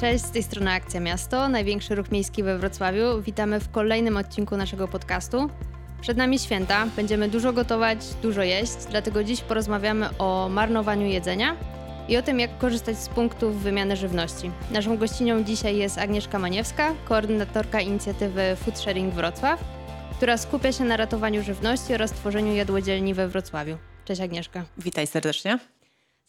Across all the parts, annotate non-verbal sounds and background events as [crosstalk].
Cześć, z tej strony Akcja Miasto, największy ruch miejski we Wrocławiu. Witamy w kolejnym odcinku naszego podcastu. Przed nami święta, będziemy dużo gotować, dużo jeść, dlatego dziś porozmawiamy o marnowaniu jedzenia i o tym, jak korzystać z punktów wymiany żywności. Naszą gościnią dzisiaj jest Agnieszka Maniewska, koordynatorka inicjatywy Food Sharing Wrocław, która skupia się na ratowaniu żywności oraz tworzeniu jadłodzielni we Wrocławiu. Cześć Agnieszka. Witaj serdecznie.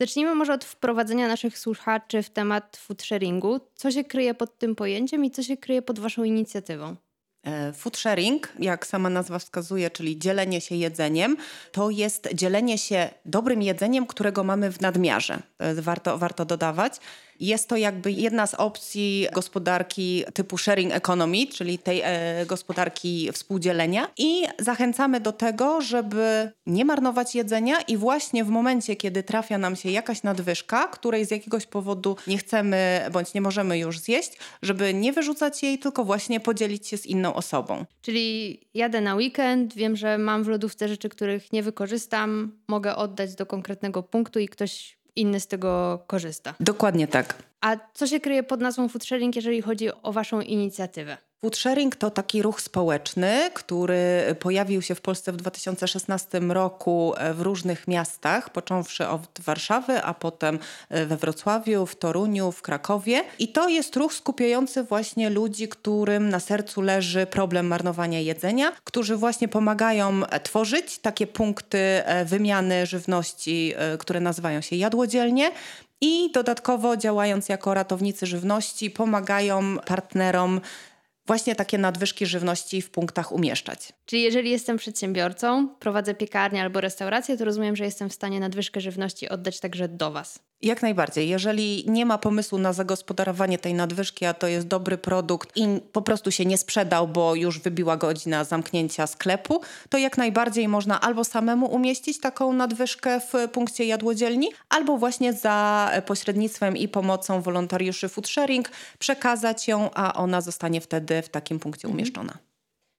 Zacznijmy może od wprowadzenia naszych słuchaczy w temat food sharingu. Co się kryje pod tym pojęciem i co się kryje pod Waszą inicjatywą? E, food sharing, jak sama nazwa wskazuje, czyli dzielenie się jedzeniem, to jest dzielenie się dobrym jedzeniem, którego mamy w nadmiarze. E, warto, warto dodawać. Jest to jakby jedna z opcji gospodarki typu sharing economy, czyli tej e, gospodarki współdzielenia i zachęcamy do tego, żeby nie marnować jedzenia i właśnie w momencie, kiedy trafia nam się jakaś nadwyżka, której z jakiegoś powodu nie chcemy bądź nie możemy już zjeść, żeby nie wyrzucać jej, tylko właśnie podzielić się z inną osobą. Czyli jadę na weekend, wiem, że mam w lodówce rzeczy, których nie wykorzystam, mogę oddać do konkretnego punktu i ktoś inny z tego korzysta. Dokładnie tak. A co się kryje pod nazwą food sharing, jeżeli chodzi o Waszą inicjatywę? Food sharing to taki ruch społeczny, który pojawił się w Polsce w 2016 roku e, w różnych miastach, począwszy od Warszawy, a potem e, we Wrocławiu, w Toruniu, w Krakowie. I to jest ruch skupiający właśnie ludzi, którym na sercu leży problem marnowania jedzenia, którzy właśnie pomagają e, tworzyć takie punkty wymiany żywności, które nazywają się jadłodzielnie. I dodatkowo działając jako ratownicy żywności, pomagają partnerom właśnie takie nadwyżki żywności w punktach umieszczać. Czyli jeżeli jestem przedsiębiorcą, prowadzę piekarnię albo restaurację, to rozumiem, że jestem w stanie nadwyżkę żywności oddać także do Was. Jak najbardziej. Jeżeli nie ma pomysłu na zagospodarowanie tej nadwyżki, a to jest dobry produkt i po prostu się nie sprzedał, bo już wybiła godzina zamknięcia sklepu, to jak najbardziej można albo samemu umieścić taką nadwyżkę w punkcie jadłodzielni, albo właśnie za pośrednictwem i pomocą wolontariuszy food sharing przekazać ją, a ona zostanie wtedy w takim punkcie mhm. umieszczona.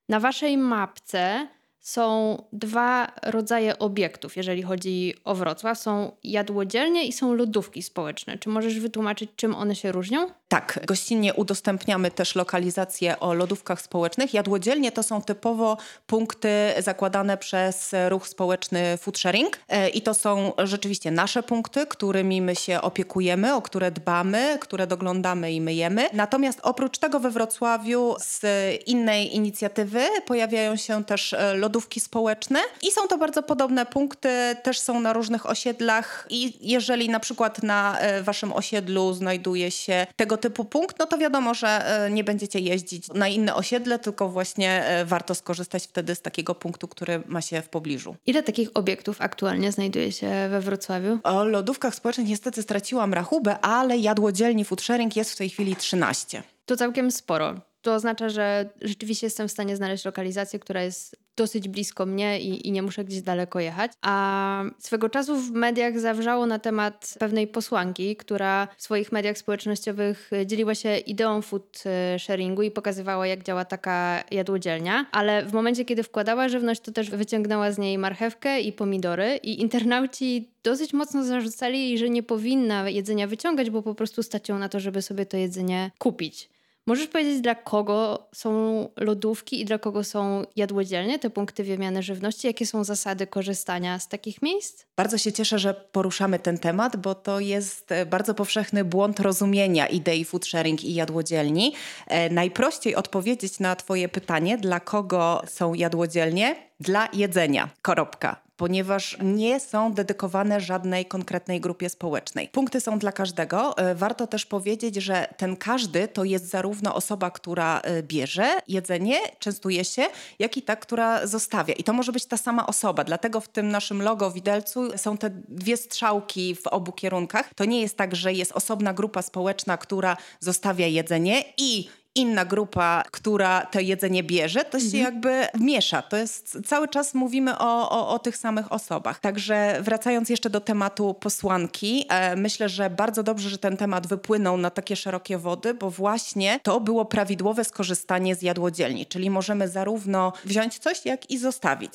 Na waszej mapce są dwa rodzaje obiektów, jeżeli chodzi o Wrocław. Są jadłodzielnie i są lodówki społeczne. Czy możesz wytłumaczyć, czym one się różnią? Tak, gościnnie udostępniamy też lokalizację o lodówkach społecznych. Jadłodzielnie to są typowo punkty zakładane przez ruch społeczny Food Sharing e, i to są rzeczywiście nasze punkty, którymi my się opiekujemy, o które dbamy, które doglądamy i myjemy. Natomiast oprócz tego we Wrocławiu z innej inicjatywy pojawiają się też e, lodówki społeczne i są to bardzo podobne punkty, też są na różnych osiedlach i jeżeli na przykład na e, waszym osiedlu znajduje się tego typu punkt, no to wiadomo, że e, nie będziecie jeździć na inne osiedle, tylko właśnie e, warto skorzystać wtedy z takiego punktu, który ma się w pobliżu. Ile takich obiektów aktualnie znajduje się we Wrocławiu? O lodówkach społecznych niestety straciłam rachubę, ale jadłodzielni food sharing jest w tej chwili 13. To całkiem sporo. To oznacza, że rzeczywiście jestem w stanie znaleźć lokalizację, która jest dosyć blisko mnie i, i, nie muszę gdzieś daleko jechać. A swego czasu w mediach zawrzało na temat pewnej posłanki, która w swoich mediach społecznościowych dzieliła się ideą food e, sharingu i pokazywała, jak działa taka jadłodzielnia, ale w momencie, kiedy wkładała żywność, to też wyciągnęła z niej marchewkę i pomidory i internauci dosyć mocno zarzucali jej, że nie powinna jedzenia wyciągać, bo po prostu stać ją na to, żeby sobie to jedzenie kupić. Możesz powiedzieć, dla kogo są lodówki i dla kogo są jadłodzielnie, te punkty wymiany żywności? Jakie są zasady korzystania z takich miejsc? Bardzo się cieszę, że poruszamy ten temat, bo to jest e, bardzo powszechny błąd rozumienia idei food sharing i jadłodzielni. E, najprościej odpowiedzieć na Twoje pytanie, dla kogo są jadłodzielnie? Dla jedzenia. Koropka ponieważ nie są dedykowane żadnej konkretnej grupie społecznej. Punkty są dla każdego. E, warto też powiedzieć, że ten każdy to jest zarówno osoba, która e, bierze jedzenie, częstuje się, jak i ta, która zostawia. I to może być ta sama osoba. Dlatego w tym naszym logo widelcu są te dwie strzałki w obu kierunkach. To nie jest tak, że jest osobna grupa społeczna, która zostawia jedzenie i inna grupa, która to jedzenie bierze, to się mhm. jakby miesza. To jest cały czas mówimy o, o, o, tych samych osobach. Także wracając jeszcze do tematu posłanki, e, myślę, że bardzo dobrze, że ten temat wypłynął na takie szerokie wody, bo właśnie to było prawidłowe skorzystanie z jadłodzielni, czyli możemy zarówno wziąć coś, jak i zostawić.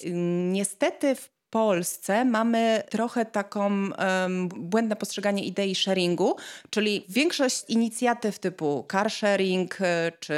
Niestety w Polsce mamy trochę taką um, błędne postrzeganie idei sharingu, czyli większość inicjatyw typu car sharing, e, czy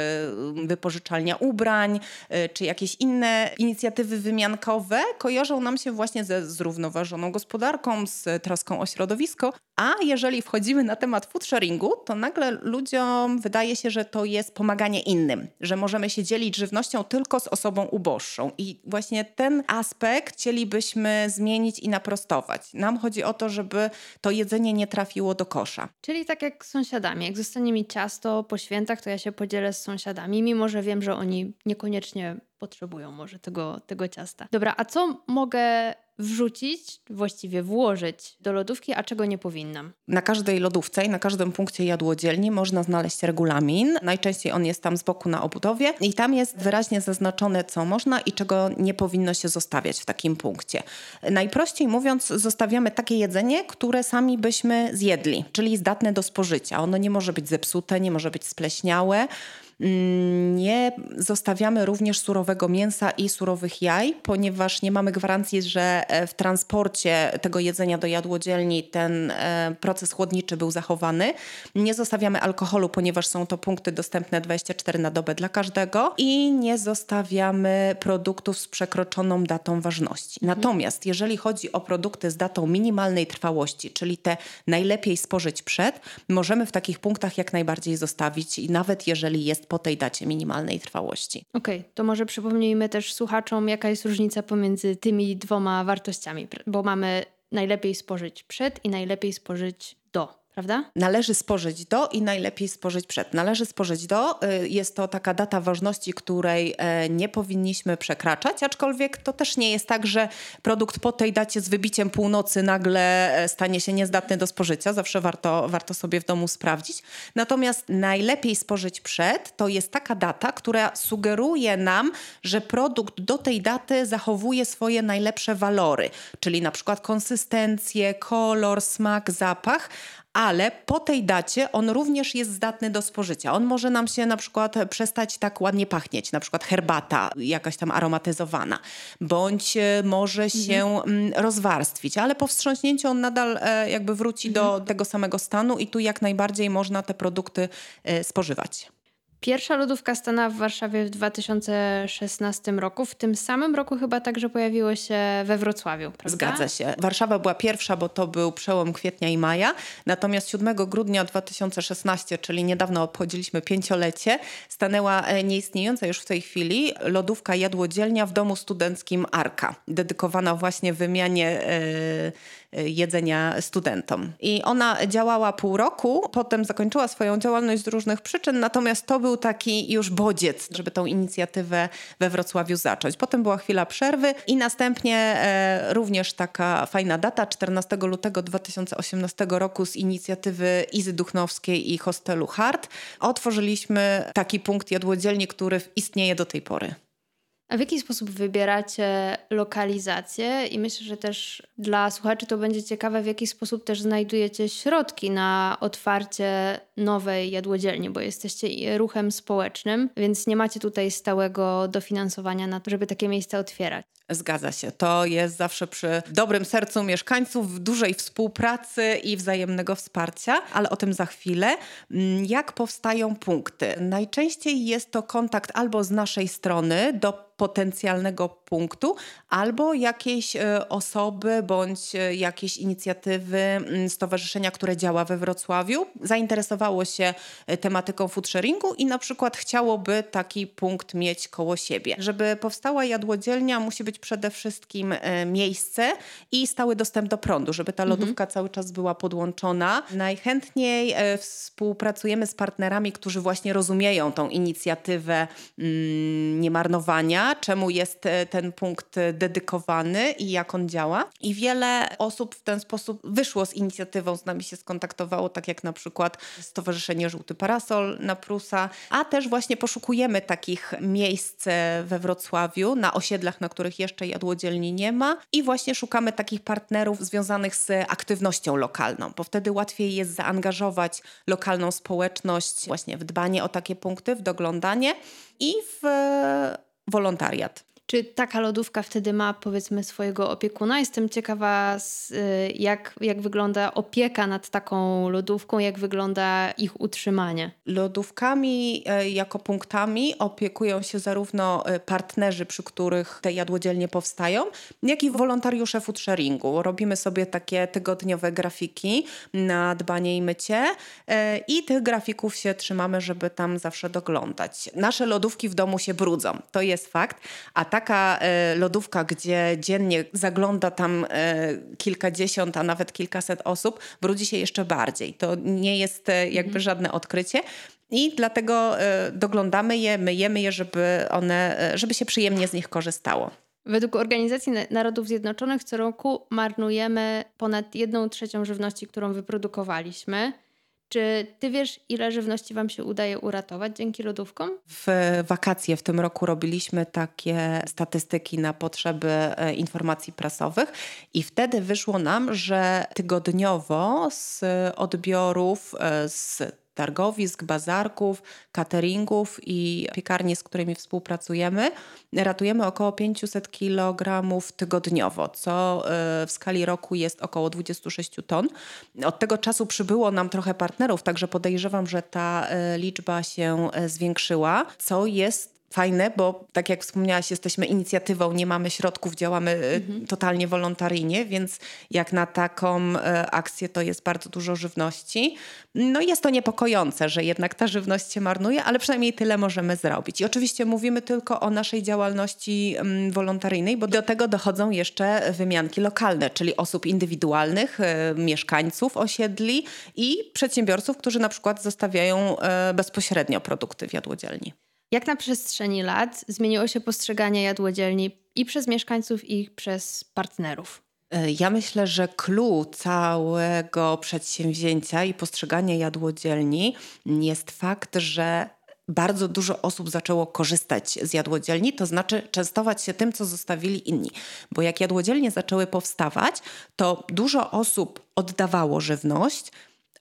wypożyczalnia ubrań, e, czy jakieś inne inicjatywy wymiankowe kojarzą nam się właśnie ze zrównoważoną gospodarką, z troską o środowisko, a jeżeli wchodzimy na temat food sharingu, to nagle ludziom wydaje się, że to jest pomaganie innym, że możemy się dzielić żywnością tylko z osobą uboższą. I właśnie ten aspekt chcielibyśmy zmienić i naprostować. Nam chodzi o to, żeby to jedzenie nie trafiło do kosza. Czyli tak jak z sąsiadami. Jak zostanie mi ciasto po świętach, to ja się podzielę z sąsiadami, mimo że wiem, że oni niekoniecznie potrzebują może tego, tego ciasta. Dobra, a co mogę wrzucić, właściwie włożyć do lodówki, a czego nie powinnam? Na każdej lodówce i na każdym punkcie jadłodzielni można znaleźć regulamin. Najczęściej on jest tam z boku na obudowie i tam jest wyraźnie zaznaczone, co można i czego nie powinno się zostawiać w takim punkcie. Najprościej mówiąc, zostawiamy takie jedzenie, które sami byśmy zjedli, czyli zdatne do spożycia. Ono nie może być zepsute, nie może być spleśniałe. Mm, nie zostawiamy również surowego mięsa i surowych jaj, ponieważ nie mamy gwarancji, że e, w transporcie tego jedzenia do jadłodzielni ten e, proces chłodniczy był zachowany. Nie zostawiamy alkoholu, ponieważ są to punkty dostępne 24 na dobę dla każdego i nie zostawiamy produktów z przekroczoną datą ważności. Mhm. Natomiast jeżeli chodzi o produkty z datą minimalnej trwałości, czyli te najlepiej spożyć przed, możemy w takich punktach jak najbardziej zostawić i nawet jeżeli jest po tej dacie minimalnej trwałości. Okej, okay, to może przypomnijmy też słuchaczom, jaka jest różnica pomiędzy tymi dwoma wartościami, bo mamy najlepiej spożyć przed i najlepiej spożyć do prawda? Należy spożyć do i najlepiej spożyć przed. Należy spożyć do. Y, jest to taka data ważności, której e, nie powinniśmy przekraczać, aczkolwiek to też nie jest tak, że produkt po tej dacie z wybiciem północy nagle e, stanie się niezdatny do spożycia. Zawsze warto, warto sobie w domu sprawdzić. Natomiast najlepiej spożyć przed to jest taka data, która sugeruje nam, że produkt do tej daty zachowuje swoje najlepsze walory, czyli na przykład konsystencję, kolor, smak, zapach, ale po tej dacie on również jest zdatny do spożycia. On może nam się na przykład przestać tak ładnie pachnieć, na przykład herbata jakaś tam aromatyzowana, bądź e, może mhm. się mhm. rozwarstwić, ale po wstrząśnięciu on nadal e, jakby wróci mhm. do tego samego stanu i tu jak najbardziej można te produkty e, spożywać. Pierwsza lodówka stanęła w Warszawie w 2016 roku. W tym samym roku chyba także pojawiło się we Wrocławiu, prawda? Zgadza się. Warszawa była pierwsza, bo to był przełom kwietnia i maja. Natomiast 7 grudnia 2016, czyli niedawno obchodziliśmy pięciolecie, stanęła e, nieistniejąca już w tej chwili lodówka jadłodzielnia w domu studenckim Arka, dedykowana właśnie wymianie yy, jedzenia studentom. I ona działała pół roku, potem zakończyła swoją działalność z różnych przyczyn, natomiast to był taki już bodziec, żeby tą inicjatywę we Wrocławiu zacząć. Potem była chwila przerwy i następnie e, również taka fajna data, 14 lutego 2018 roku z inicjatywy Izy Duchnowskiej i hostelu Hart otworzyliśmy taki punkt jadłodzielni, który istnieje do tej pory. A w jaki sposób wybieracie lokalizację? I myślę, że też dla słuchaczy to będzie ciekawe, w jaki sposób też znajdujecie środki na otwarcie nowej jadłodzielni, bo jesteście ruchem społecznym, więc nie macie tutaj stałego dofinansowania na to, żeby takie miejsca otwierać. Zgadza się. To jest zawsze przy dobrym sercu mieszkańców, dużej współpracy i wzajemnego wsparcia, ale o tym za chwilę. Mm, jak powstają punkty? Najczęściej jest to kontakt albo z naszej strony do potencjalnego punktu, albo jakieś e, osoby bądź e, jakieś inicjatywy mm, stowarzyszenia, które działa we Wrocławiu, zainteresowało się e, tematyką food sharingu i na przykład chciałoby taki punkt mieć koło siebie. Żeby powstała jadłodzielnia, musi być przede wszystkim miejsce i stały dostęp do prądu, żeby ta lodówka mhm. cały czas była podłączona. Najchętniej współpracujemy z partnerami, którzy właśnie rozumieją tą inicjatywę mm, niemarnowania czemu jest e, ten punkt dedykowany i jak on działa. I wiele osób w ten sposób wyszło z inicjatywą, z nami się skontaktowało, tak jak na przykład Stowarzyszenie Żółty Parasol na Prusa, a też właśnie poszukujemy takich miejsc we Wrocławiu, na osiedlach, na których jeszcze jadłodzielni nie ma i właśnie szukamy takich partnerów związanych z aktywnością lokalną, bo wtedy łatwiej jest zaangażować lokalną społeczność właśnie w dbanie o takie punkty, w doglądanie i w wolontariat. Czy taka lodówka wtedy ma powiedzmy swojego opiekuna? Jestem ciekawa, y, jak, jak wygląda opieka nad taką lodówką, jak wygląda ich utrzymanie. Lodówkami e, jako punktami opiekują się zarówno e, partnerzy, przy których te jadłodzielnie powstają, jak i wolontariusze food sharingu. Robimy sobie takie tygodniowe grafiki na dbanie i mycie e, i tych grafików się trzymamy, żeby tam zawsze doglądać. Nasze lodówki w domu się brudzą, to jest fakt, a taka e, lodówka, gdzie dziennie zagląda tam e, kilkadziesiąt, a nawet kilkaset osób, brudzi się jeszcze bardziej. To nie jest jakby mhm. żadne odkrycie. I dlatego doglądamy je, myjemy je, żeby one, żeby się przyjemnie z nich korzystało. Według Organizacji Narodów Zjednoczonych co roku marnujemy ponad jedną trzecią żywności, którą wyprodukowaliśmy. Czy ty wiesz, ile żywności wam się udaje uratować dzięki lodówkom? W wakacje w tym roku robiliśmy takie statystyki na potrzeby e, informacji prasowych i wtedy wyszło nam, że tygodniowo z odbiorów e, z targowisk, bazarków, cateringów i piekarni, z którymi współpracujemy, ratujemy około 500 kg tygodniowo, co e, w skali roku jest około 26 ton. Od tego czasu przybyło nam trochę partnerów, także podejrzewam, że ta e, liczba się e, zwiększyła, co jest fajne, bo tak jak wspomniałaś, jesteśmy inicjatywą, nie mamy środków, działamy e, mhm. totalnie wolontaryjnie, więc jak na taką e, akcję to jest bardzo dużo żywności. No jest to niepokojące, że jednak ta żywność się marnuje, ale przynajmniej tyle możemy zrobić. I oczywiście mówimy tylko o naszej działalności wolontaryjnej, bo do tego dochodzą jeszcze wymianki lokalne, czyli osób indywidualnych, e, mieszkańców osiedli i przedsiębiorców, którzy na przykład zostawiają bezpośrednio produkty w jadłodzielni. Jak na przestrzeni lat zmieniło się postrzeganie jadłodzielni i przez mieszkańców, i przez partnerów? E, ja myślę, że clue całego przedsięwzięcia i postrzegania jadłodzielni jest fakt, że bardzo dużo osób zaczęło korzystać z jadłodzielni, to znaczy częstować się tym, co zostawili inni. Bo jak jadłodzielnie zaczęły powstawać, to dużo osób oddawało żywność,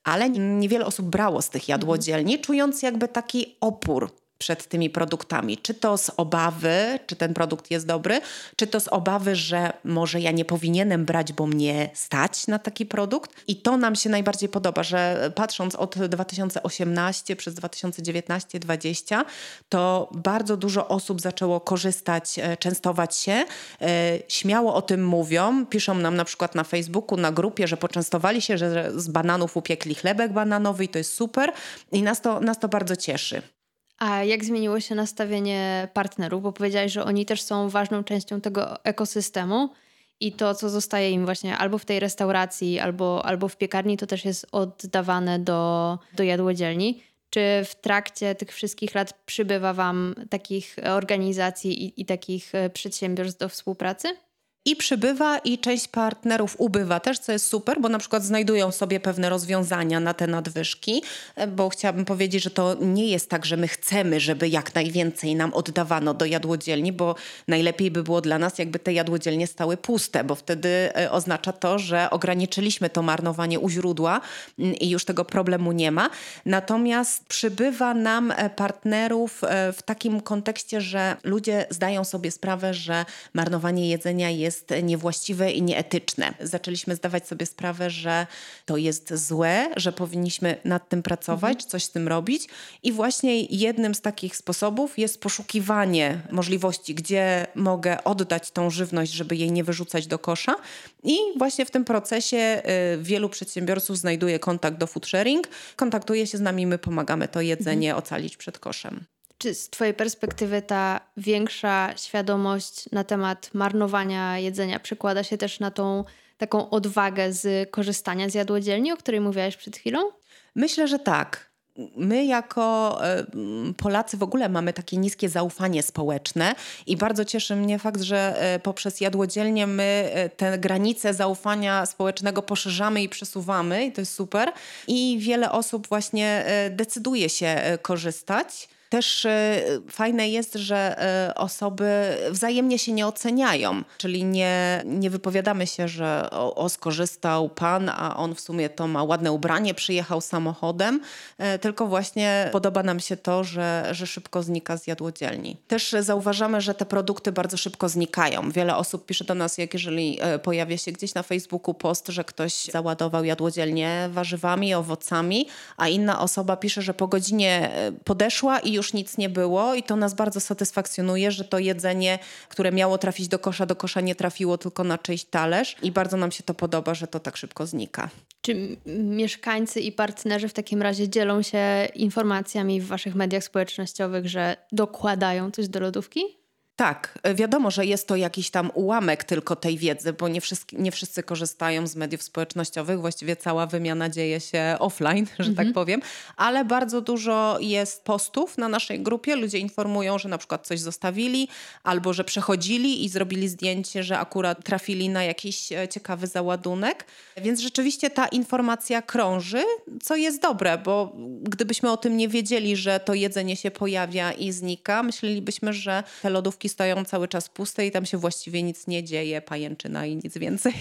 ale niewiele osób brało z tych jadłodzielni, czując jakby taki opór przed tymi produktami. Czy to z obawy, czy ten produkt jest dobry, czy to z obawy, że może ja nie powinienem brać, bo mnie stać na taki produkt. I to nam się najbardziej podoba, że patrząc od 2018 przez 2019-2020, to bardzo dużo osób zaczęło korzystać, e, częstować się. E, śmiało o tym mówią. Piszą nam na przykład na Facebooku, na grupie, że poczęstowali się, że z bananów upiekli chlebek bananowy i to jest super. I nas to, nas to bardzo cieszy. A jak zmieniło się nastawienie partnerów? Bo powiedziałeś, że oni też są ważną częścią tego ekosystemu i to, co zostaje im właśnie albo w tej restauracji, albo, albo w piekarni, to też jest oddawane do, do jadłodzielni. Czy w trakcie tych wszystkich lat przybywa Wam takich organizacji i, i takich e, przedsiębiorstw do współpracy? I przybywa i część partnerów ubywa też, co jest super, bo na przykład znajdują sobie pewne rozwiązania na te nadwyżki, e, bo chciałabym powiedzieć, że to nie jest tak, że my chcemy, żeby jak najwięcej nam oddawano do jadłodzielni, bo najlepiej by było dla nas, jakby te jadłodzielnie stały puste, bo wtedy e, oznacza to, że ograniczyliśmy to marnowanie u źródła mm, i już tego problemu nie ma. Natomiast przybywa nam e, partnerów w takim kontekście, że ludzie zdają sobie sprawę, że marnowanie jedzenia jest jest niewłaściwe i nieetyczne. Zaczęliśmy zdawać sobie sprawę, że to jest złe, że powinniśmy nad tym pracować, mhm. coś z tym robić. I właśnie jednym z takich sposobów jest poszukiwanie możliwości, gdzie mogę oddać tą żywność, żeby jej nie wyrzucać do kosza. I właśnie w tym procesie y, wielu przedsiębiorców znajduje kontakt do food sharing, kontaktuje się z nami, my pomagamy to jedzenie mhm. ocalić przed koszem. Czy z Twojej perspektywy ta większa świadomość na temat marnowania jedzenia przekłada się też na tą taką odwagę z korzystania z jadłodzielni, o której mówiłaś przed chwilą? Myślę, że tak. My, jako e, Polacy, w ogóle mamy takie niskie zaufanie społeczne, i bardzo cieszy mnie fakt, że e, poprzez jadłodzielnie my e, te granice zaufania społecznego poszerzamy i przesuwamy, i to jest super. I wiele osób właśnie decyduje się korzystać Też e, fajne jest, że e, osoby wzajemnie się nie oceniają, czyli nie, nie wypowiadamy się, że o, o skorzystał pan, a on w sumie to ma ładne ubranie, przyjechał samochodem, e, tylko właśnie podoba nam się to, że, że szybko znika z jadłodzielni. Też zauważamy, że te produkty bardzo szybko znikają. Wiele osób pisze do nas, jak jeżeli pojawia się gdzieś na Facebooku post, że ktoś załadował jadłodzielnię warzywami, owocami, a inna osoba pisze, że po godzinie podeszła i już nic nie było i to nas bardzo satysfakcjonuje, że to jedzenie, które miało trafić do kosza, do kosza nie trafiło tylko na czyjś talerz i bardzo nam się to podoba, że to tak szybko znika. Czy mieszkańcy i partnerzy w takim razie dzielą się informacjami w waszych mediach społecznościowych, że dokładają coś do lodówki? Tak, e, wiadomo, że jest to jakiś tam ułamek tylko tej wiedzy, bo nie wszyscy, nie wszyscy korzystają z mediów społecznościowych. Właściwie cała wymiana dzieje się offline, [laughs] że tak mhm. tak powiem, ale bardzo dużo jest postów na naszej grupie. Ludzie informują, że na przykład coś zostawili albo że przechodzili i zrobili zdjęcie, że akurat trafili na jakiś e, ciekawy załadunek. Więc rzeczywiście ta informacja krąży, co jest dobre, bo gdybyśmy o tym nie wiedzieli, że to jedzenie się pojawia i znika, myślelibyśmy, że te lodówki stoją cały czas puste i tam się właściwie nic nie dzieje, pajęczyna i nic więcej.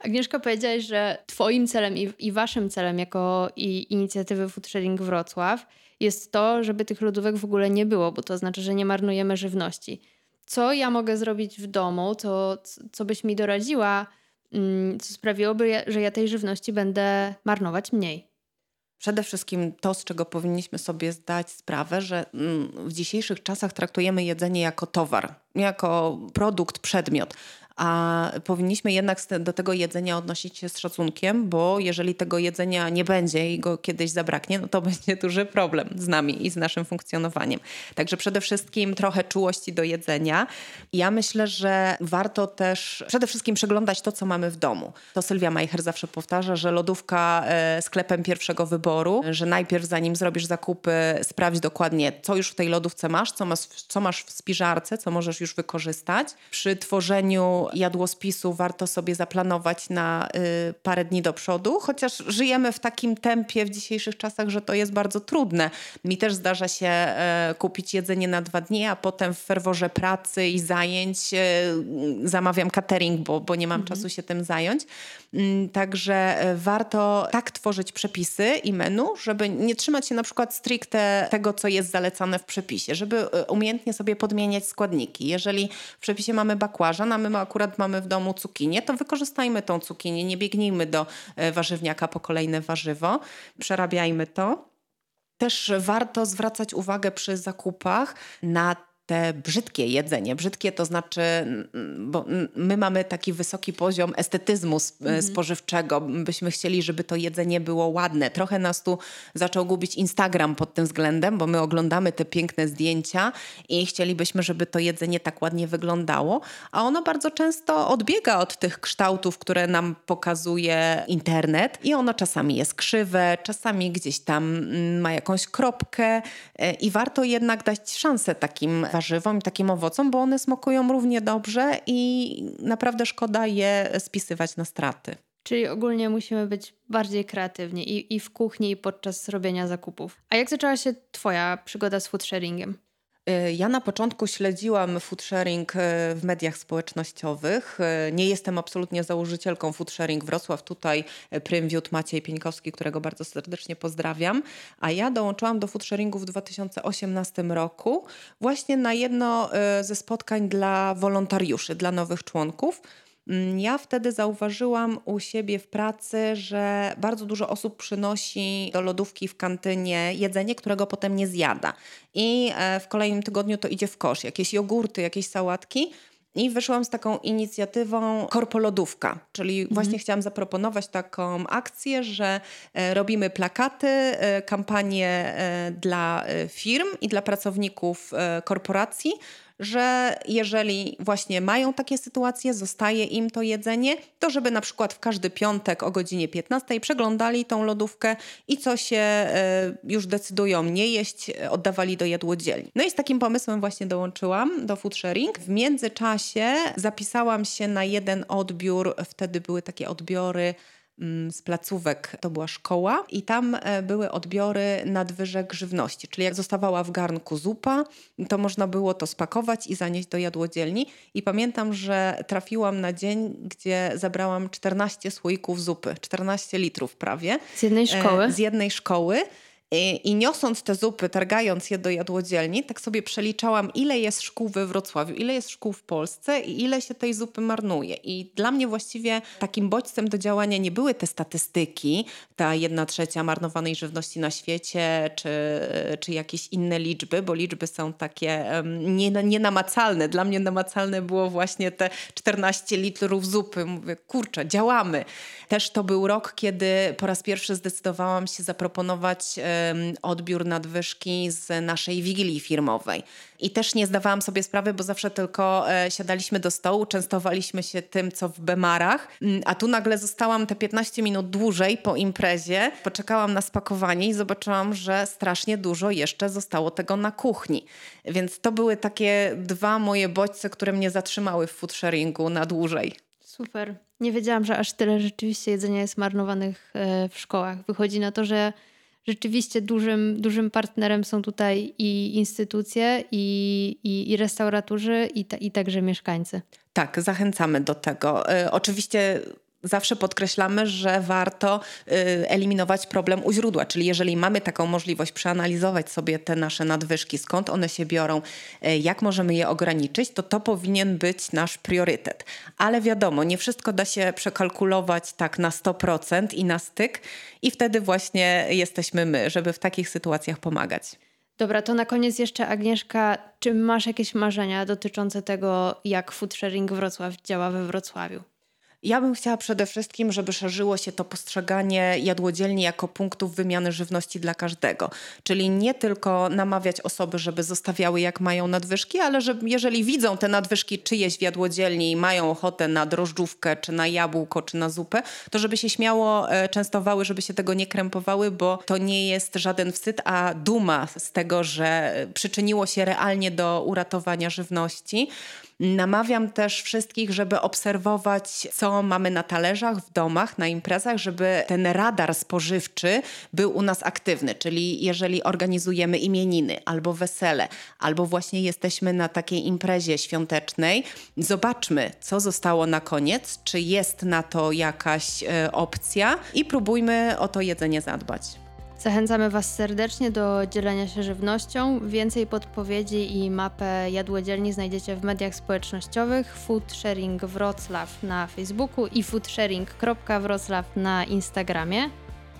Agnieszka, powiedziałaś, że Twoim celem i, i Waszym celem jako i inicjatywy Food Sharing Wrocław jest to, żeby tych lodówek w ogóle nie było, bo to znaczy, że nie marnujemy żywności. Co ja mogę zrobić w domu, to, co byś mi doradziła, mm, co sprawiłoby, że ja tej żywności będę marnować mniej? Przede wszystkim to, z czego powinniśmy sobie zdać sprawę, że mm, w dzisiejszych czasach traktujemy jedzenie jako towar, jako produkt, przedmiot a powinniśmy jednak do tego jedzenia odnosić się z szacunkiem, bo jeżeli tego jedzenia nie będzie i go kiedyś zabraknie, no to [laughs] będzie duży problem z nami i z naszym funkcjonowaniem. Także przede wszystkim trochę czułości do jedzenia. Ja myślę, że warto też przede wszystkim przeglądać to, co mamy w domu. To Sylwia Majcher zawsze powtarza, że lodówka e, sklepem pierwszego wyboru, że najpierw zanim zrobisz zakupy, sprawdź dokładnie, co już w tej lodówce masz, co masz, co masz w spiżarce, co możesz już wykorzystać. Przy tworzeniu jadłospisu warto sobie zaplanować na y, parę dni do przodu, chociaż żyjemy w takim tempie w dzisiejszych czasach, że to jest bardzo trudne. Mi też zdarza się y, kupić jedzenie na dwa dni, a potem w ferworze pracy i zajęć y, zamawiam catering, bo, bo nie mam mhm. czasu się tym zająć. Mm, także e, warto tak tworzyć przepisy i menu, żeby nie trzymać się na przykład stricte tego, co jest zalecane w przepisie, żeby umiejętnie sobie podmieniać składniki. Jeżeli w przepisie mamy bakłażan, a my akurat mamy w domu cukinię, to wykorzystajmy tą cukinię, nie biegnijmy do e, warzywniaka po kolejne warzywo, przerabiajmy to. Też warto zwracać uwagę przy zakupach na te brzydkie jedzenie. Brzydkie to znaczy, bo my mamy taki wysoki poziom estetyzmu mhm. spożywczego. Byśmy chcieli, żeby to jedzenie było ładne. Trochę nas tu zaczął gubić Instagram pod tym względem, bo my oglądamy te piękne zdjęcia i chcielibyśmy, żeby to jedzenie tak ładnie wyglądało, a ono bardzo często odbiega od tych kształtów, które nam pokazuje internet i ono czasami jest krzywe, czasami gdzieś tam ma jakąś kropkę e, i warto jednak dać szansę takim warzywom i takim owocom, bo one smakują równie dobrze i naprawdę szkoda je spisywać na straty. Czyli ogólnie musimy być bardziej kreatywni i, i w kuchni, i podczas robienia zakupów. A jak zaczęła się Twoja przygoda z food sharingiem? Y, ja na początku śledziłam food sharing y, w mediach społecznościowych. Y, nie jestem absolutnie założycielką food sharing Wrocław. Tutaj prym wiódł Maciej Pieńkowski, którego bardzo serdecznie pozdrawiam. A ja dołączyłam do food sharingu w 2018 roku właśnie na jedno ze spotkań dla wolontariuszy, dla nowych członków. Mm, ja wtedy zauważyłam u siebie w pracy, że bardzo dużo osób przynosi do lodówki w kantynie jedzenie, którego potem nie zjada. I e, w kolejnym tygodniu to idzie w kosz. Jakieś jogurty, jakieś sałatki. I wyszłam z taką inicjatywą Korpolodówka, czyli mhm. właśnie chciałam zaproponować taką akcję, że e, robimy plakaty, e, kampanie dla firm i dla pracowników korporacji, że jeżeli właśnie mają takie sytuacje, zostaje im to jedzenie, to żeby na przykład w każdy piątek o godzinie 15 przeglądali tą lodówkę i co się e, już decydują nie jeść, oddawali do jadłodzielni. No i z takim pomysłem właśnie dołączyłam do Food Sharing. W międzyczasie zapisałam się na jeden odbiór, wtedy były takie odbiory z placówek, to była szkoła i tam e, były odbiory nadwyżek żywności, czyli jak zostawała w garnku zupa, to można było to spakować i zanieść do jadłodzielni i pamiętam, że trafiłam na dzień, gdzie zabrałam 14 słoików zupy, 14 litrów prawie. Z jednej szkoły? Z jednej szkoły. I, niosąc te zupy, targając je do jadłodzielni, tak sobie przeliczałam, ile jest szkół we Wrocławiu, ile jest szkół w Polsce i ile się tej zupy marnuje. I dla mnie właściwie takim bodźcem do działania nie były te statystyki, ta jedna trzecia marnowanej żywności na świecie, czy, czy jakieś inne liczby, bo liczby są takie um, nie, nienamacalne. Dla mnie namacalne było właśnie te 14 litrów zupy. Mówię, kurczę, działamy. Też to był rok, kiedy po raz pierwszy zdecydowałam się zaproponować odbiór nadwyżki z naszej wigilii firmowej. I też nie zdawałam sobie sprawy, bo zawsze tylko e, siadaliśmy do stołu, częstowaliśmy się tym, co w Bemarach, mm, a tu nagle zostałam te 15 minut dłużej po imprezie, poczekałam na spakowanie i zobaczyłam, że strasznie dużo jeszcze zostało tego na kuchni. Więc to były takie dwa moje bodźce, które mnie zatrzymały w food sharingu na dłużej. Super. Nie wiedziałam, że aż tyle rzeczywiście jedzenia jest marnowanych e, w szkołach. Wychodzi na to, że rzeczywiście dużym, dużym partnerem są tutaj i instytucje, i, i, i restauratorzy, i, ta, i także mieszkańcy. Tak, zachęcamy do tego. Y, oczywiście zawsze podkreślamy, że warto y, eliminować problem u źródła, czyli jeżeli mamy taką możliwość przeanalizować sobie te nasze nadwyżki, skąd one się biorą, y, jak możemy je ograniczyć, to to powinien być nasz priorytet. Ale wiadomo, nie wszystko da się przekalkulować tak na 100% i na styk i wtedy właśnie jesteśmy my, żeby w takich sytuacjach pomagać. Dobra, to na koniec jeszcze Agnieszka, czy masz jakieś marzenia dotyczące tego, jak Food Sharing Wrocław działa we Wrocławiu? Ja bym chciała przede wszystkim, żeby szerzyło się to postrzeganie jadłodzielni jako punktów wymiany żywności dla każdego. Czyli nie tylko namawiać osoby, żeby zostawiały jak mają nadwyżki, ale że jeżeli widzą te nadwyżki czyjeś w jadłodzielni i mają ochotę na drożdżówkę, czy na jabłko, czy na zupę, to żeby się śmiało e, częstowały, żeby się tego nie krępowały, bo to nie jest żaden wstyd, a duma z tego, że przyczyniło się realnie do uratowania żywności. Namawiam też wszystkich, żeby obserwować, co mamy na talerzach, w domach, na imprezach, żeby ten radar spożywczy był u nas aktywny. Czyli jeżeli organizujemy imieniny albo wesele, albo właśnie jesteśmy na takiej imprezie świątecznej, zobaczmy, co zostało na koniec, czy jest na to jakaś e, opcja i próbujmy o to jedzenie zadbać. Zachęcamy Was serdecznie do dzielenia się żywnością. Więcej podpowiedzi i mapę jadłodzielni znajdziecie w mediach społecznościowych Food Sharing Wrocław na Facebooku i foodsharing.wrocław na Instagramie.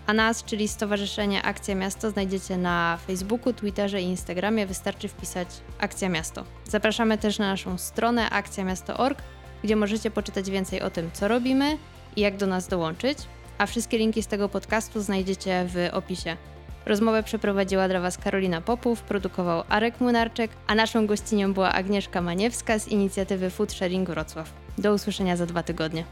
A nas, czyli Stowarzyszenie Akcja Miasto, znajdziecie na Facebooku, Twitterze i Instagramie. Wystarczy wpisać Akcja Miasto. Zapraszamy też na naszą stronę akcjamiasto.org, gdzie możecie poczytać więcej o tym, co robimy i jak do nas dołączyć a wszystkie linki z tego podcastu znajdziecie w opisie. Rozmowę przeprowadziła dla Was Karolina Popów, produkował Arek Młynarczyk, a naszą gościnią była Agnieszka Maniewska z inicjatywy Food Sharing Wrocław. Do usłyszenia za dwa tygodnie.